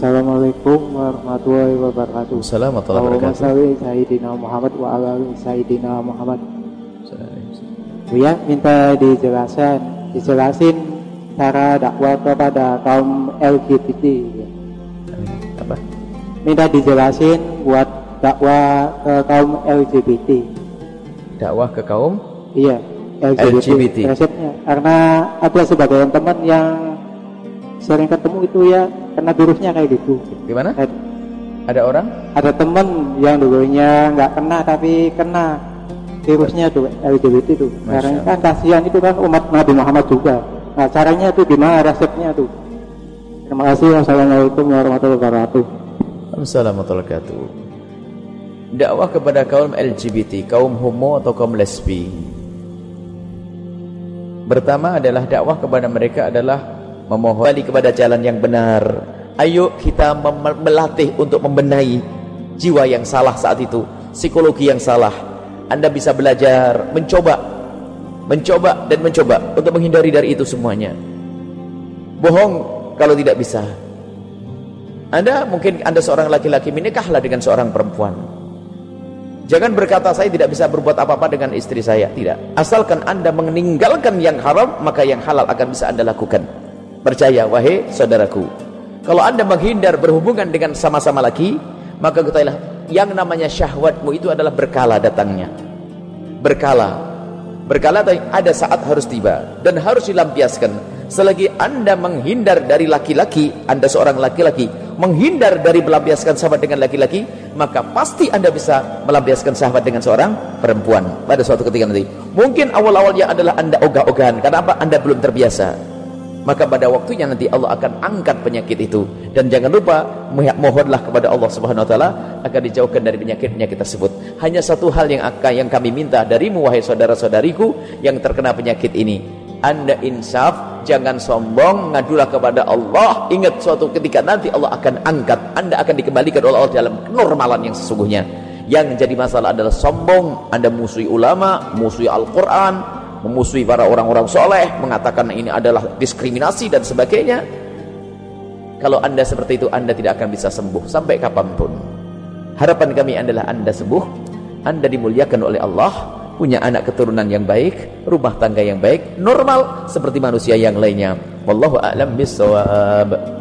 Assalamualaikum warahmatullahi wabarakatuh. Assalamualaikum warahmatullahi Sayyidina Muhammad wa ala Sayyidina Muhammad. Buya minta dijelaskan, dijelasin cara dakwah kepada kaum LGBT. Apa? Minta dijelasin buat dakwah ke kaum LGBT. Dakwah ke kaum Iya, LGBT. LGBT. Resepnya karena ada sebagian teman yang sering ketemu itu ya kena virusnya kayak gitu. gimana? Kayak Ada orang? ada temen yang dulunya nggak kena tapi kena virusnya tuh LGBT Masya caranya kan kasihan itu kan umat Nabi Muhammad juga nah caranya tuh gimana resepnya tuh terima kasih wassalamualaikum warahmatullahi wabarakatuh Assalamualaikum warahmatullahi wabarakatuh. Dakwah kepada kaum LGBT, kaum homo atau kaum lesbi. Pertama adalah dakwah kepada mereka adalah memohon kembali kepada jalan yang benar. Ayo kita melatih untuk membenahi jiwa yang salah saat itu, psikologi yang salah. Anda bisa belajar, mencoba, mencoba dan mencoba untuk menghindari dari itu semuanya. Bohong kalau tidak bisa. Anda mungkin Anda seorang laki-laki menikahlah dengan seorang perempuan. Jangan berkata saya tidak bisa berbuat apa-apa dengan istri saya. Tidak. Asalkan Anda meninggalkan yang haram, maka yang halal akan bisa Anda lakukan. Percaya, wahai saudaraku. Kalau Anda menghindar berhubungan dengan sama-sama laki, maka ketahuilah yang namanya syahwatmu itu adalah berkala datangnya. Berkala. Berkala ada saat harus tiba dan harus dilampiaskan. Selagi Anda menghindar dari laki-laki, Anda seorang laki-laki, menghindar dari melampiaskan sahabat dengan laki-laki, maka pasti Anda bisa melampiaskan sahabat dengan seorang perempuan pada suatu ketika nanti. Mungkin awal-awalnya adalah Anda ogah-ogahan, karena apa? Anda belum terbiasa. Maka pada waktunya nanti Allah akan angkat penyakit itu. Dan jangan lupa mohonlah kepada Allah Subhanahu wa taala agar dijauhkan dari penyakit-penyakit tersebut. Hanya satu hal yang akan yang kami minta darimu wahai saudara-saudariku yang terkena penyakit ini. Anda insaf, jangan sombong, ngadulah kepada Allah. Ingat suatu ketika nanti Allah akan angkat, Anda akan dikembalikan oleh Allah dalam kenormalan yang sesungguhnya. Yang jadi masalah adalah sombong, Anda musuhi ulama, musuhi Al-Qur'an, memusuhi para orang-orang soleh, mengatakan ini adalah diskriminasi dan sebagainya. Kalau Anda seperti itu, Anda tidak akan bisa sembuh sampai kapan pun. Harapan kami adalah Anda sembuh, Anda dimuliakan oleh Allah, punya anak keturunan yang baik, rumah tangga yang baik, normal seperti manusia yang lainnya. Wallahu a'lam bissawab.